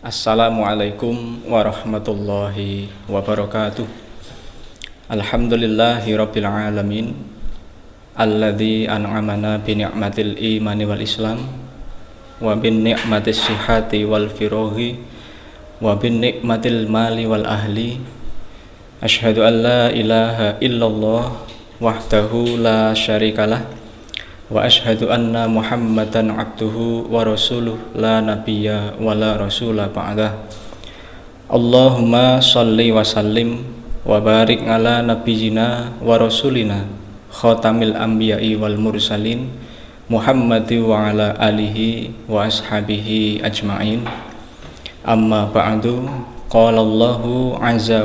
Assalamualaikum warahmatullahi wabarakatuh. Alhamdulillahi rabbil alamin Alladhi an'amana bi ni'matil imani wal islam Wa bin ni'matis sihati wal firohi Wa bin ni'matil mali wal ahli. Ashhadu an la ilaha illallah Wahdahu la syarikalah wa ashhadu anna muhammadan abduhu wa rasuluh la nabiyya wa la rasula ba'dah. Allahumma salli wa sallim wa barik ala nabiyyina wa rasulina khatamil anbiya'i wal mursalin Muhammadi wa ala alihi wa ashabihi ajma'in. Amma ba'du qala Allahu azza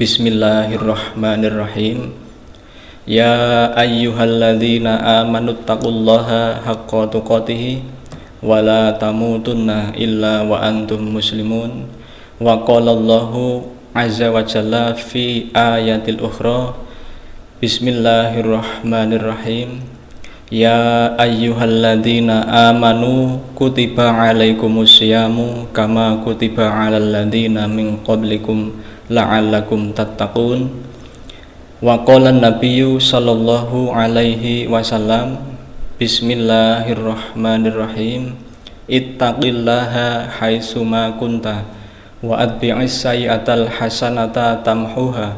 Bismillahirrahmanirrahim. Ya ayyuhalladzina amanu taqullaha haqqa tuqatih wa la tamutunna illa wa antum muslimun. Wa qala azza wa jalla fi ayatil ukhra. Bismillahirrahmanirrahim Ya ayyuhalladzina amanu kutiba alaikumus siyamu kama kutiba alal ladzina min qablikum la'allakum tattaqun. Wa qala nabiyyu sallallahu alaihi wasallam bismillahirrahmanirrahim. Ittaqillaha haitsuma kunta wa atbi'is sayyi'atal hasanata tamhuha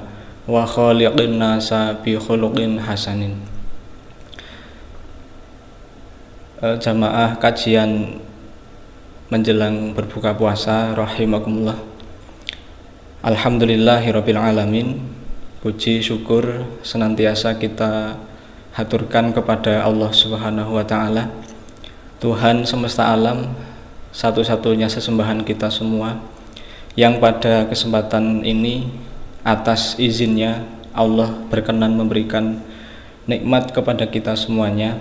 wa khaliqin nasa bi khuluqin hasanin e, jamaah kajian menjelang berbuka puasa rahimakumullah Alhamdulillahirabbil alamin. Puji syukur senantiasa kita haturkan kepada Allah Subhanahu wa taala. Tuhan semesta alam, satu-satunya sesembahan kita semua yang pada kesempatan ini atas izinnya Allah berkenan memberikan nikmat kepada kita semuanya.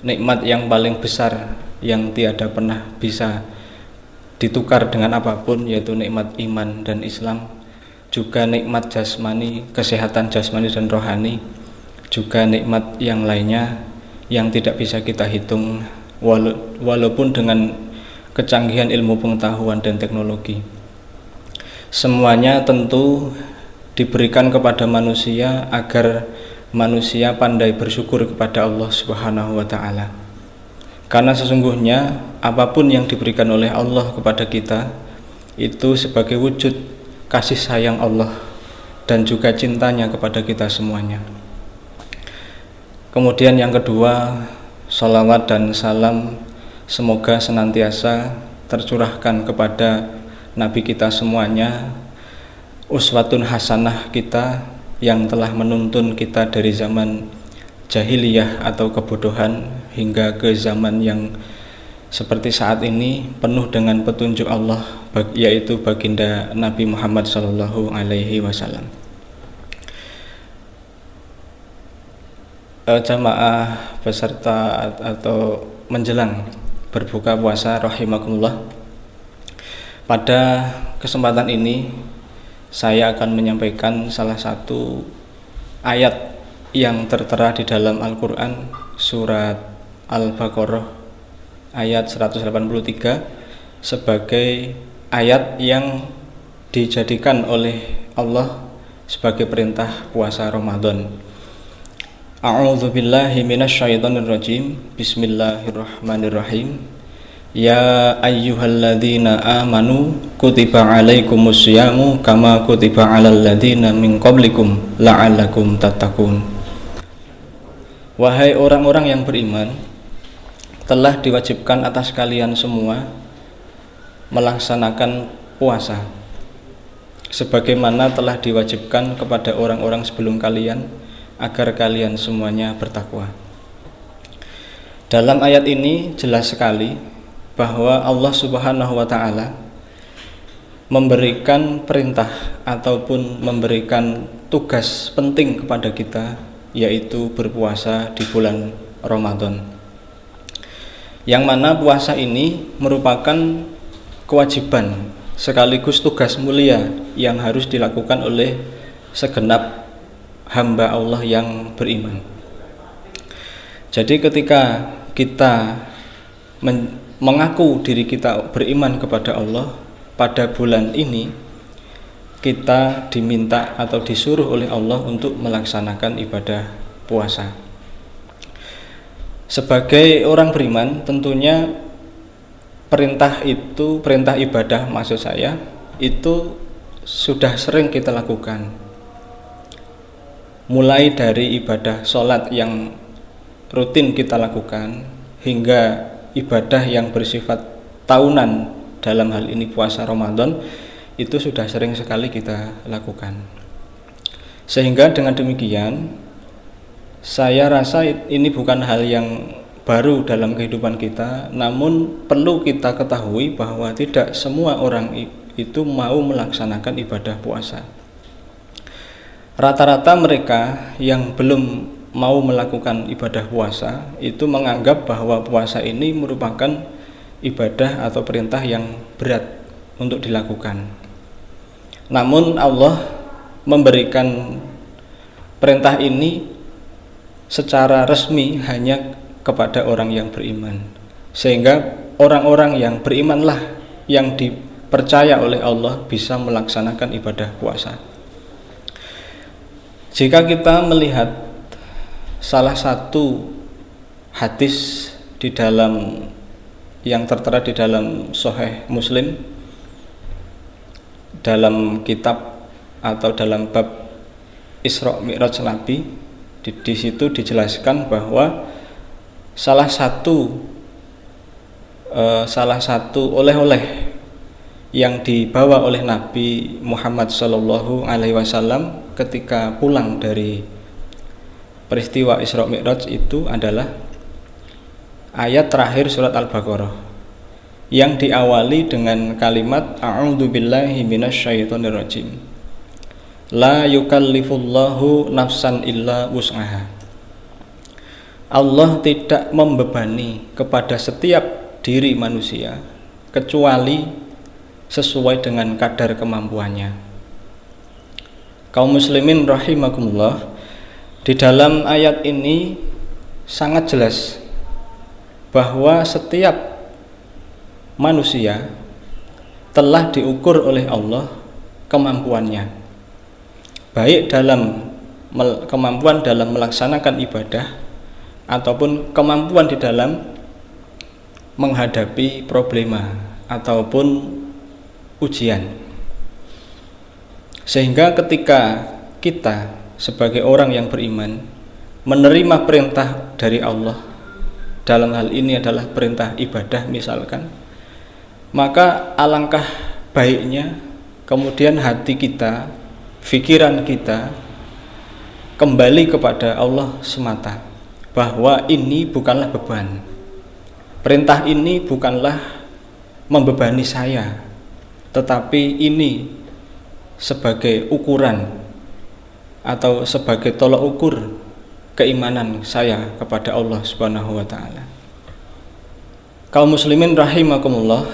Nikmat yang paling besar yang tiada pernah bisa ditukar dengan apa pun yaitu nikmat iman dan Islam juga nikmat jasmani kesehatan jasmani dan rohani juga nikmat yang lainnya yang tidak bisa kita hitung walaupun dengan kecanggihan ilmu pengetahuan dan teknologi. Semuanya tentu diberikan kepada manusia agar manusia pandai bersyukur kepada Allah Subhanahu wa taala karena sesungguhnya apa pun yang diberikan oleh Allah kepada kita itu sebagai wujud kasih sayang Allah dan juga cintanya kepada kita semuanya. Kemudian yang kedua, salawat dan salam semoga senantiasa tercurahkan kepada Nabi kita semuanya, uswatun hasanah kita yang telah menuntun kita dari zaman jahiliyah atau kebodohan hingga ke zaman yang seperti saat ini penuh dengan petunjuk Allah yaitu baginda Nabi Muhammad Shallallahu Alaihi Wasallam. E, jamaah peserta atau menjelang berbuka puasa rahimakumullah. Pada kesempatan ini saya akan menyampaikan salah satu ayat yang tertera di dalam Al-Quran surat Al-Baqarah ayat 183 sebagai ayat yang dijadikan oleh Allah sebagai perintah puasa Ramadan. A'udzu billahi minasyaitonir rajim. Bismillahirrahmanirrahim. Ya ayyuhalladzina amanu kutiba alaikumus syamu kama ladzina min qablikum la'allakum tattaqun. Wahai orang-orang yang beriman, telah diwajibkan atas kalian semua melaksanakan puasa sebagaimana telah diwajibkan kepada orang-orang sebelum kalian agar kalian semuanya bertakwa. Dalam ayat ini jelas sekali bahwa Allah Subhanahu wa taala memberikan perintah ataupun memberikan tugas penting kepada kita yaitu berpuasa di bulan Ramadan. Yang mana puasa ini merupakan kewajiban sekaligus tugas mulia yang harus dilakukan oleh segenap hamba Allah yang beriman. Jadi ketika kita men mengaku diri kita beriman kepada Allah pada bulan ini kita diminta atau disuruh oleh Allah untuk melaksanakan ibadah puasa. Sebagai orang beriman tentunya perintah itu perintah ibadah maksud saya itu sudah sering kita lakukan mulai dari ibadah sholat yang rutin kita lakukan hingga ibadah yang bersifat tahunan dalam hal ini puasa Ramadan itu sudah sering sekali kita lakukan. Sehingga dengan demikian saya rasa ini bukan hal yang baru dalam kehidupan kita, namun perlu kita ketahui bahwa tidak semua orang itu mau melaksanakan ibadah puasa. Rata-rata mereka yang belum mau melakukan ibadah puasa itu menganggap bahwa puasa ini merupakan ibadah atau perintah yang berat untuk dilakukan. Namun Allah memberikan perintah ini secara resmi hanya kepada orang yang beriman. Sehingga orang-orang yang berimanlah yang dipercaya oleh Allah bisa melaksanakan ibadah puasa. Jika kita melihat salah satu hadis di dalam yang tertera di dalam Sahih Muslim dalam kitab atau dalam bab Isra Mi'raj Nabi di, di situ dijelaskan bahwa salah satu uh, salah satu oleh-oleh yang dibawa oleh Nabi Muhammad Shallallahu Alaihi Wasallam ketika pulang dari peristiwa Isra Mi'raj itu adalah ayat terakhir surat Al-Baqarah yang diawali dengan kalimat A'udzu billahi minasyaitonir rajim. La yukallifullahu nafsan illa wus'aha. Allah tidak membebani kepada setiap diri manusia kecuali sesuai dengan kadar kemampuannya. Kaum muslimin rahimakumullah, di dalam ayat ini sangat jelas bahwa setiap manusia telah diukur oleh Allah kemampuannya. Baik dalam kemampuan dalam melaksanakan ibadah ataupun kemampuan di dalam menghadapi problema ataupun ujian. Sehingga ketika kita sebagai orang yang beriman menerima perintah dari Allah dalam hal ini adalah perintah ibadah misalkan maka alangkah baiknya kemudian hati kita pikiran kita kembali kepada Allah semata bahwa ini bukanlah beban. Perintah ini bukanlah membebani saya tetapi ini sebagai ukuran atau sebagai tolak ukur keimanan saya kepada Allah Subhanahu wa taala. Kaum muslimin rahimakumullah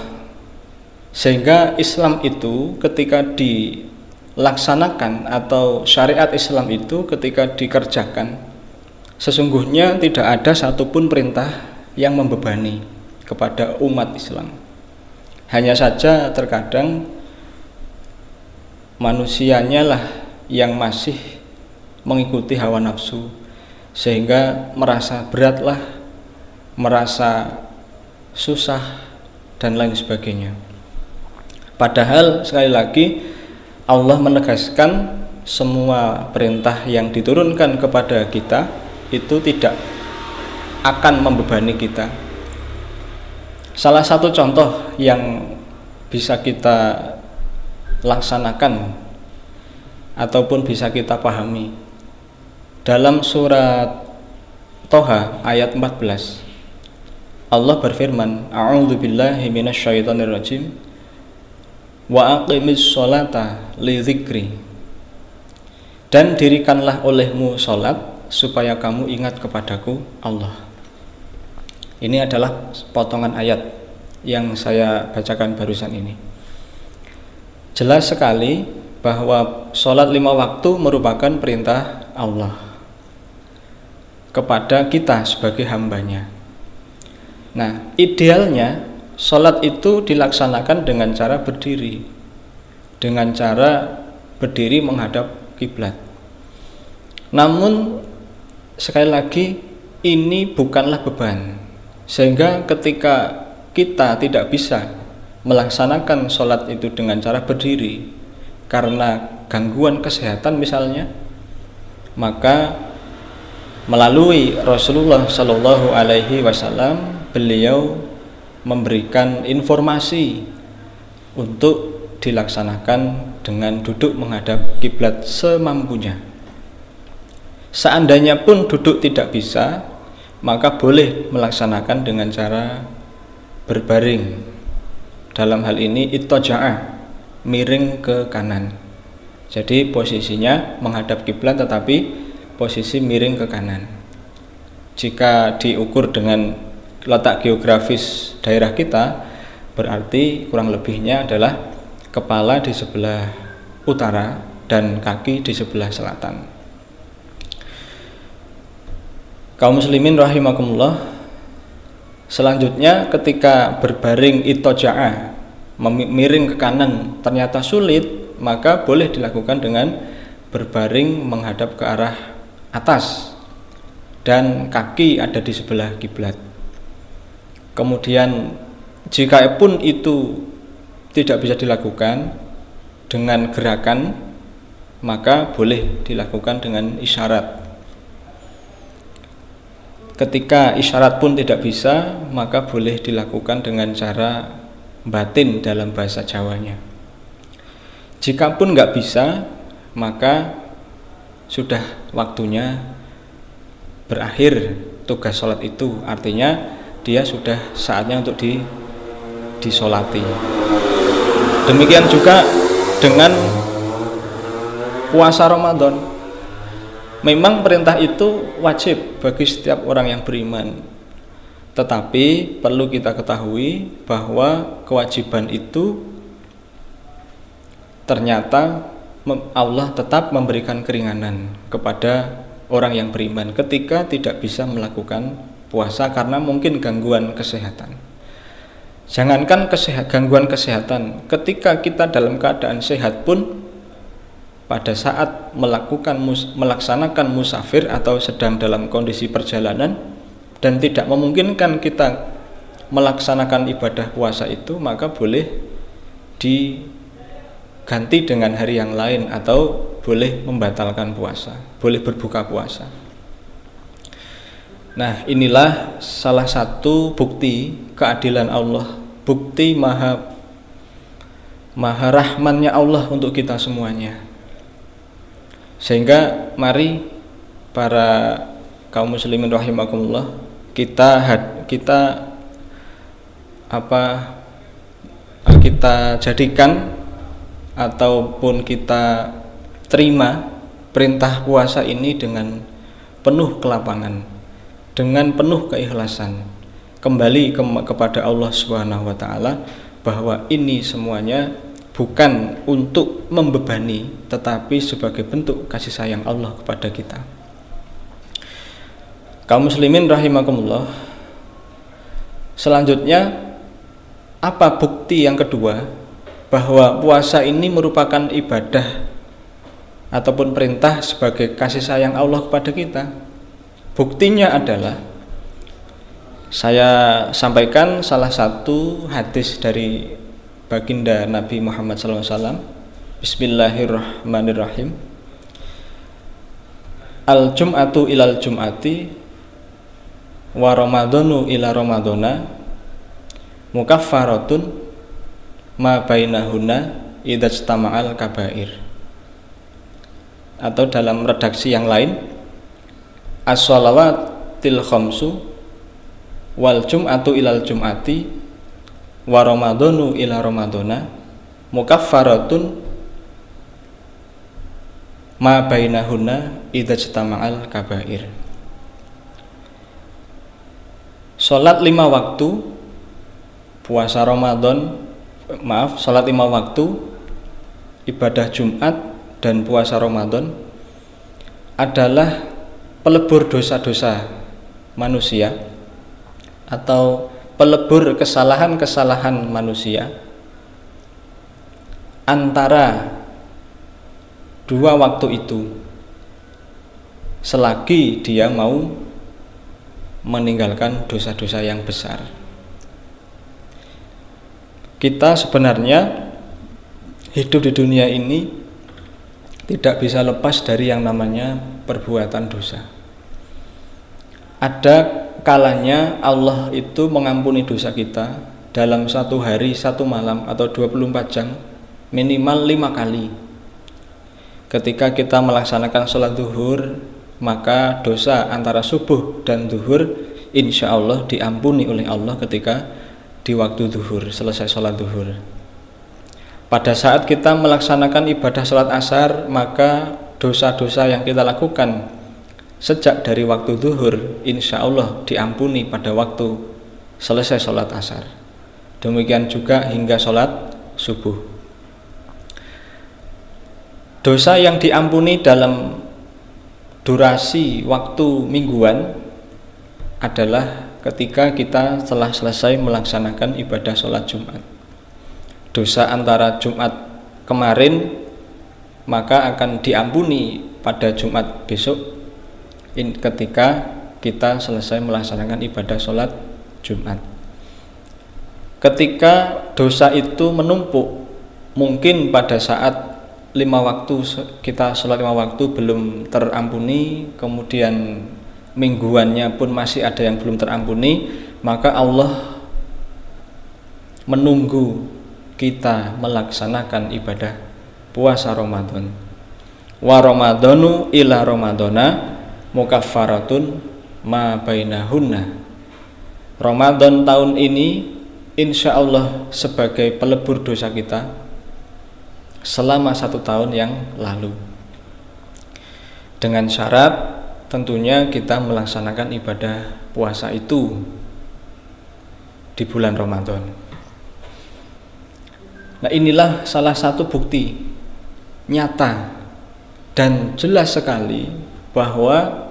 sehingga Islam itu ketika dilaksanakan atau syariat Islam itu ketika dikerjakan sesungguhnya tidak ada satupun perintah yang membebani kepada umat Islam. Hanya saja terkadang manusianya lah yang masih mengikuti hawa nafsu sehingga merasa beratlah merasa susah dan lain sebagainya. Padahal sekali lagi Allah menegaskan semua perintah yang diturunkan kepada kita itu tidak akan membebani kita. Salah satu contoh yang bisa kita laksanakan ataupun bisa kita pahami dalam surat Toha ayat 14 Allah berfirman A'udzu billahi minasyaitonir rajim Wa aqimis sholata li dzikri. Dan dirikanlah olehmu sholat supaya kamu ingat kepadaku Allah. Ini adalah potongan ayat yang saya bacakan barusan ini. Jelas sekali bahwa sholat lima waktu merupakan perintah Allah kepada kita sebagai hambanya. Nah, idealnya sholat itu dilaksanakan dengan cara berdiri, dengan cara berdiri menghadap kiblat. Namun sekali lagi ini bukanlah beban, sehingga ketika kita tidak bisa melaksanakan sholat itu dengan cara berdiri karena gangguan kesehatan misalnya, maka melalui Rasulullah Shallallahu Alaihi Wasallam beliau memberikan informasi untuk dilaksanakan dengan duduk menghadap kiblat semampunya. Seandainya pun duduk tidak bisa, maka boleh melaksanakan dengan cara berbaring. Dalam hal ini itoja'ah, miring ke kanan. Jadi posisinya menghadap kiblat tetapi posisi miring ke kanan. Jika diukur dengan letak geografis daerah kita, berarti kurang lebihnya adalah kepala di sebelah utara dan kaki di sebelah selatan. Kaum muslimin rahimakumullah. Selanjutnya ketika berbaring itoja'a miring ke kanan ternyata sulit, maka boleh dilakukan dengan berbaring menghadap ke arah atas dan kaki ada di sebelah kiblat. Kemudian jika pun itu tidak bisa dilakukan dengan gerakan maka boleh dilakukan dengan isyarat. Ketika isyarat pun tidak bisa, maka boleh dilakukan dengan cara batin dalam bahasa Jawanya. Jika pun nggak bisa, maka sudah waktunya berakhir tugas sholat itu. Artinya dia sudah saatnya untuk di disolati. Demikian juga dengan puasa Ramadan. Memang perintah itu wajib bagi setiap orang yang beriman. Tetapi perlu kita ketahui bahwa kewajiban itu ternyata Allah tetap memberikan keringanan kepada orang yang beriman ketika tidak bisa melakukan puasa karena mungkin gangguan kesehatan. Jangankan kesehat, gangguan kesehatan, ketika kita dalam keadaan sehat pun pada saat melakukan melaksanakan musafir atau sedang dalam kondisi perjalanan dan tidak memungkinkan kita melaksanakan ibadah puasa itu maka boleh di ganti dengan hari yang lain atau boleh membatalkan puasa, boleh berbuka puasa. Nah, inilah salah satu bukti keadilan Allah, bukti maha maha rahmannya Allah untuk kita semuanya. Sehingga mari para kaum muslimin rahimakumullah kita kita apa kita jadikan ataupun kita terima perintah puasa ini dengan penuh kelapangan, dengan penuh keikhlasan, kembali ke, kepada Allah Subhanahu wa taala bahwa ini semuanya bukan untuk membebani tetapi sebagai bentuk kasih sayang Allah kepada kita. Kaum muslimin rahimakumullah. Selanjutnya apa bukti yang kedua bahwa puasa ini merupakan ibadah ataupun perintah sebagai kasih sayang Allah kepada kita. Buktinya adalah saya sampaikan salah satu hadis dari baginda Nabi Muhammad SAW. Bismillahirrahmanirrahim. Al Jum'atu ilal Jum'ati wa Ramadhanu ila Ramadhana mukaffaratun ma bainahuna idztama'al kabair. Atau dalam redaksi yang lain as-shalawatil khamsu wal jum'atu ilal jum'ati wa ramadhanu ila ramadhana mukaffaratun ma bainahuna idztama'al kabair. Salat lima waktu puasa Ramadan maaf sholat lima waktu ibadah Jumat dan puasa Ramadan adalah pelebur dosa-dosa manusia atau pelebur kesalahan-kesalahan manusia antara dua waktu itu selagi dia mau meninggalkan dosa-dosa yang besar. Kita sebenarnya hidup di dunia ini tidak bisa lepas dari yang namanya perbuatan dosa. Ada kalanya Allah itu mengampuni dosa kita dalam satu hari, satu malam atau 24 jam minimal lima kali. Ketika kita melaksanakan sholat duhur, maka dosa antara subuh dan duhur insya Allah diampuni oleh Allah ketika di waktu duhur, selesai sholat duhur. Pada saat kita melaksanakan ibadah sholat asar, maka dosa-dosa yang kita lakukan sejak dari waktu duhur insya Allah diampuni pada waktu selesai sholat asar demikian juga hingga sholat subuh dosa yang diampuni dalam durasi waktu mingguan adalah ketika kita telah selesai melaksanakan ibadah sholat Jumat dosa antara Jumat kemarin maka akan diampuni pada Jumat besok in, ketika kita selesai melaksanakan ibadah sholat Jumat. Ketika dosa itu menumpuk, mungkin pada saat lima waktu kita sholat lima waktu belum terampuni, kemudian mingguannya pun masih ada yang belum terampuni, maka Allah menunggu kita melaksanakan ibadah puasa Ramadan. Wa Ramadanu ila Ramadana mukaffaratun ma bainahunna Ramadan tahun ini insya Allah sebagai pelebur dosa kita selama satu tahun yang lalu dengan syarat tentunya kita melaksanakan ibadah puasa itu di bulan Ramadan. Nah inilah salah satu bukti nyata dan jelas sekali bahwa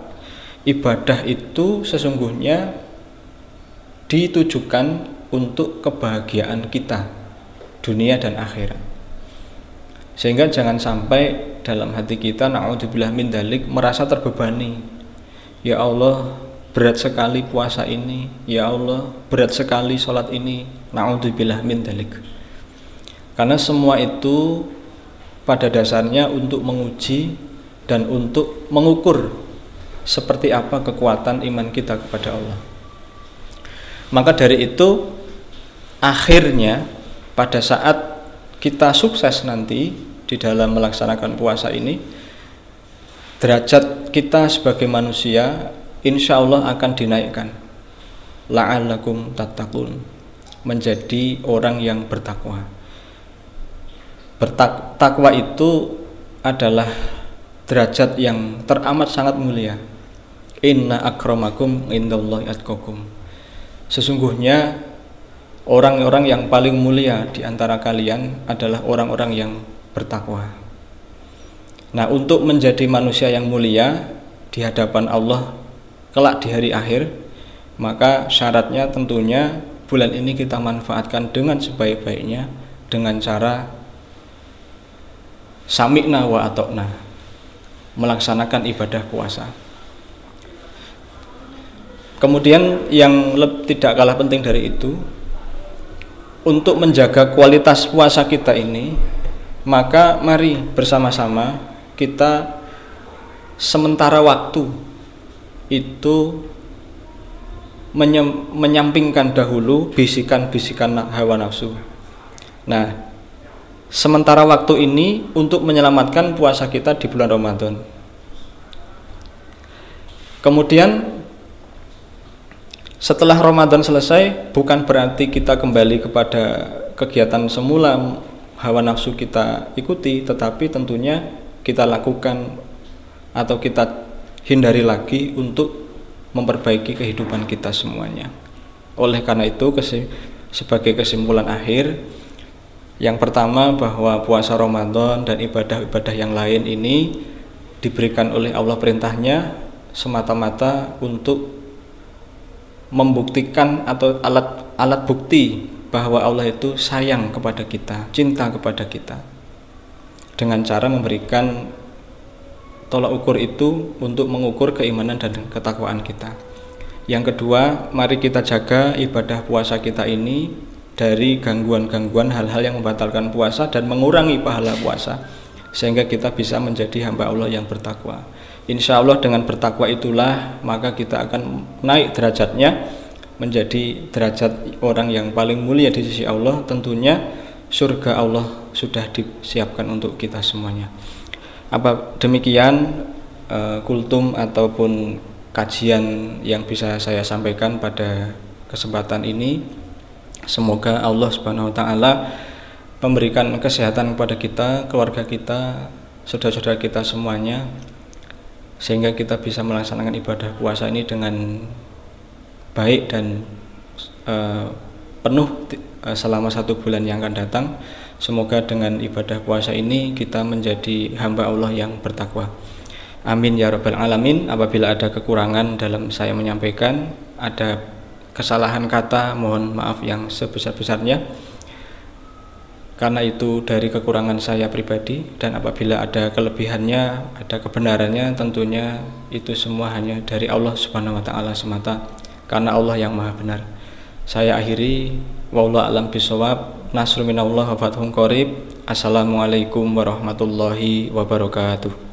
ibadah itu sesungguhnya ditujukan untuk kebahagiaan kita dunia dan akhirat sehingga jangan sampai dalam hati kita naudzubillah min dalik merasa terbebani. Ya Allah berat sekali puasa ini. Ya Allah berat sekali sholat ini. Naudzubillah min dalik. Karena semua itu pada dasarnya untuk menguji dan untuk mengukur seperti apa kekuatan iman kita kepada Allah. Maka dari itu akhirnya pada saat kita sukses nanti di dalam melaksanakan puasa ini derajat kita sebagai manusia insya Allah akan dinaikkan la'allakum tattaqun menjadi orang yang bertakwa bertakwa itu adalah derajat yang teramat sangat mulia. Inna akramakum indallahi atqakum. Sesungguhnya orang-orang yang paling mulia di antara kalian adalah orang-orang yang bertakwa. Nah, untuk menjadi manusia yang mulia di hadapan Allah kelak di hari akhir, maka syaratnya tentunya bulan ini kita manfaatkan dengan sebaik-baiknya dengan cara samikna wa atokna melaksanakan ibadah puasa. Kemudian yang tidak kalah penting dari itu, untuk menjaga kualitas puasa kita ini, maka mari bersama-sama kita sementara waktu itu menyampingkan dahulu bisikan-bisikan hawa nafsu. Nah, sementara waktu ini untuk menyelamatkan puasa kita di bulan Ramadan. Kemudian setelah Ramadan selesai bukan berarti kita kembali kepada kegiatan semula hawa nafsu kita ikuti tetapi tentunya kita lakukan atau kita hindari lagi untuk memperbaiki kehidupan kita semuanya. Oleh karena itu sebagai kesimpulan akhir yang pertama bahwa puasa Ramadan dan ibadah-ibadah yang lain ini diberikan oleh Allah perintahnya semata-mata untuk membuktikan atau alat alat bukti bahwa Allah itu sayang kepada kita, cinta kepada kita. Dengan cara memberikan tolak ukur itu untuk mengukur keimanan dan ketakwaan kita. Yang kedua, mari kita jaga ibadah puasa kita ini dari gangguan-gangguan hal-hal yang membatalkan puasa dan mengurangi pahala puasa sehingga kita bisa menjadi hamba Allah yang bertakwa. Insya Allah dengan bertakwa itulah maka kita akan naik derajatnya menjadi derajat orang yang paling mulia di sisi Allah tentunya surga Allah sudah disiapkan untuk kita semuanya. Apa demikian uh, kultum ataupun kajian yang bisa saya sampaikan pada kesempatan ini? Semoga Allah Subhanahu wa taala memberikan kesehatan kepada kita, keluarga kita, saudara-saudara kita semuanya sehingga kita bisa melaksanakan ibadah puasa ini dengan baik dan uh, penuh uh, selama satu bulan yang akan datang. Semoga dengan ibadah puasa ini kita menjadi hamba Allah yang bertakwa. Amin ya rabbal alamin. Apabila ada kekurangan dalam saya menyampaikan, ada kesalahan kata, mohon maaf yang sebesar-besarnya. Karena itu dari kekurangan saya pribadi dan apabila ada kelebihannya, ada kebenarannya, tentunya itu semua hanya dari Allah Subhanahu wa taala semata karena Allah yang Maha benar. Saya akhiri wallahu alam bisawab. Nasrul minallah wa fathun qarib. Assalamualaikum warahmatullahi wabarakatuh.